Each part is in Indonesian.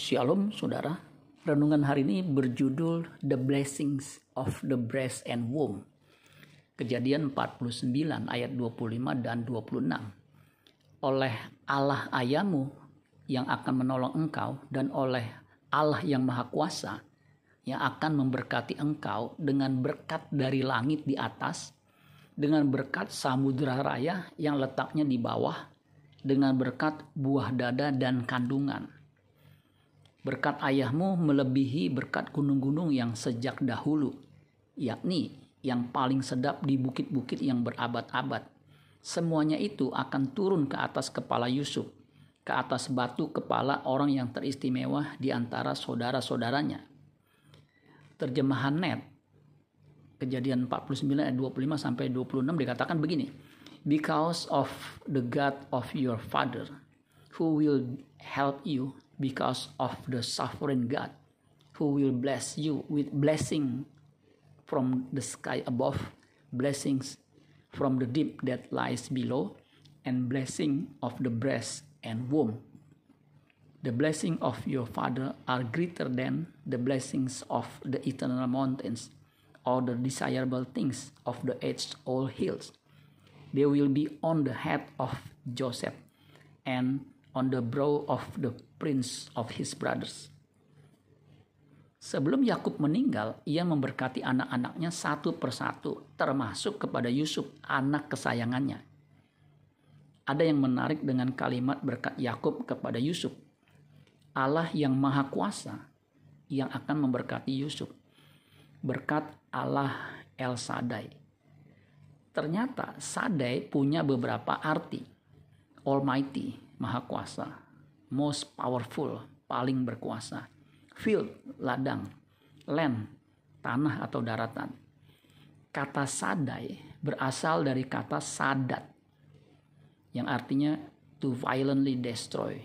Shalom saudara. Renungan hari ini berjudul The Blessings of the Breast and Womb. Kejadian 49 ayat 25 dan 26. Oleh Allah ayahmu yang akan menolong engkau dan oleh Allah yang Maha Kuasa yang akan memberkati engkau dengan berkat dari langit di atas, dengan berkat samudera raya yang letaknya di bawah, dengan berkat buah dada dan kandungan. Berkat ayahmu melebihi berkat gunung-gunung yang sejak dahulu, yakni yang paling sedap di bukit-bukit yang berabad-abad. Semuanya itu akan turun ke atas kepala Yusuf, ke atas batu kepala orang yang teristimewa di antara saudara-saudaranya. Terjemahan net Kejadian 49 ayat 25 sampai 26 dikatakan begini. Because of the God of your father who will help you because of the sovereign God who will bless you with blessing from the sky above, blessings from the deep that lies below, and blessing of the breast and womb. The blessing of your father are greater than the blessings of the eternal mountains or the desirable things of the age old hills. They will be on the head of Joseph and on the brow of the prince of his brothers. Sebelum Yakub meninggal, ia memberkati anak-anaknya satu persatu, termasuk kepada Yusuf, anak kesayangannya. Ada yang menarik dengan kalimat berkat Yakub kepada Yusuf. Allah yang Maha Kuasa yang akan memberkati Yusuf. Berkat Allah El Sadai. Ternyata Sadai punya beberapa arti. Almighty, Maha Kuasa. Most powerful, paling berkuasa field, ladang, land, tanah atau daratan. Kata sadai berasal dari kata sadat yang artinya to violently destroy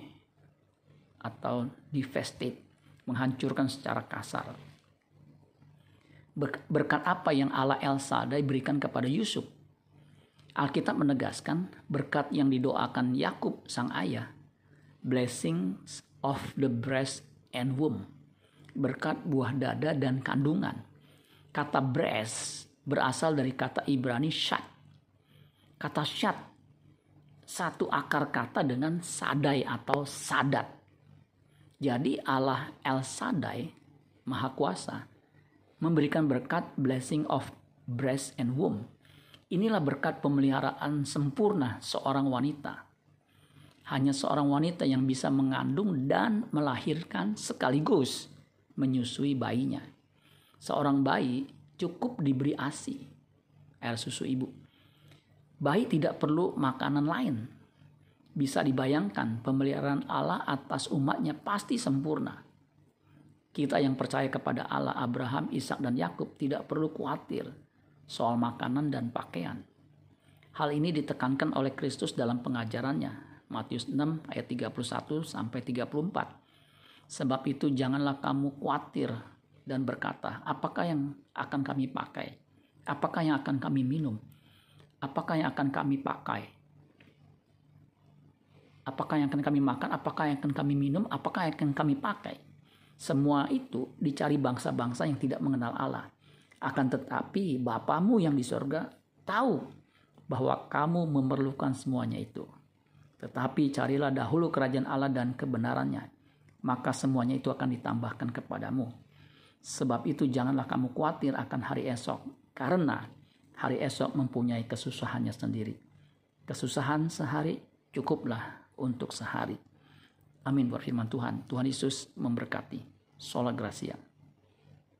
atau devastate, menghancurkan secara kasar. Berkat apa yang Allah El Sadai berikan kepada Yusuf? Alkitab menegaskan berkat yang didoakan Yakub sang ayah, blessings of the breast and womb berkat buah dada dan kandungan. Kata breast berasal dari kata Ibrani shat. Kata shat satu akar kata dengan sadai atau sadat. Jadi Allah El Sadai, Maha Kuasa, memberikan berkat blessing of breast and womb. Inilah berkat pemeliharaan sempurna seorang wanita. Hanya seorang wanita yang bisa mengandung dan melahirkan sekaligus menyusui bayinya. Seorang bayi cukup diberi ASI, air susu ibu. Bayi tidak perlu makanan lain. Bisa dibayangkan pemeliharaan Allah atas umatnya pasti sempurna. Kita yang percaya kepada Allah Abraham, Ishak dan Yakub tidak perlu khawatir soal makanan dan pakaian. Hal ini ditekankan oleh Kristus dalam pengajarannya. Matius 6 ayat 31 sampai 34 Sebab itu janganlah kamu khawatir dan berkata, apakah yang akan kami pakai? Apakah yang akan kami minum? Apakah yang akan kami pakai? Apakah yang akan kami makan? Apakah yang akan kami minum? Apakah yang akan kami pakai? Semua itu dicari bangsa-bangsa yang tidak mengenal Allah. Akan tetapi Bapamu yang di sorga tahu bahwa kamu memerlukan semuanya itu. Tetapi carilah dahulu kerajaan Allah dan kebenarannya, maka semuanya itu akan ditambahkan kepadamu. Sebab itu janganlah kamu khawatir akan hari esok, karena hari esok mempunyai kesusahannya sendiri. Kesusahan sehari cukuplah untuk sehari. Amin buat firman Tuhan. Tuhan Yesus memberkati. Sola Gracia.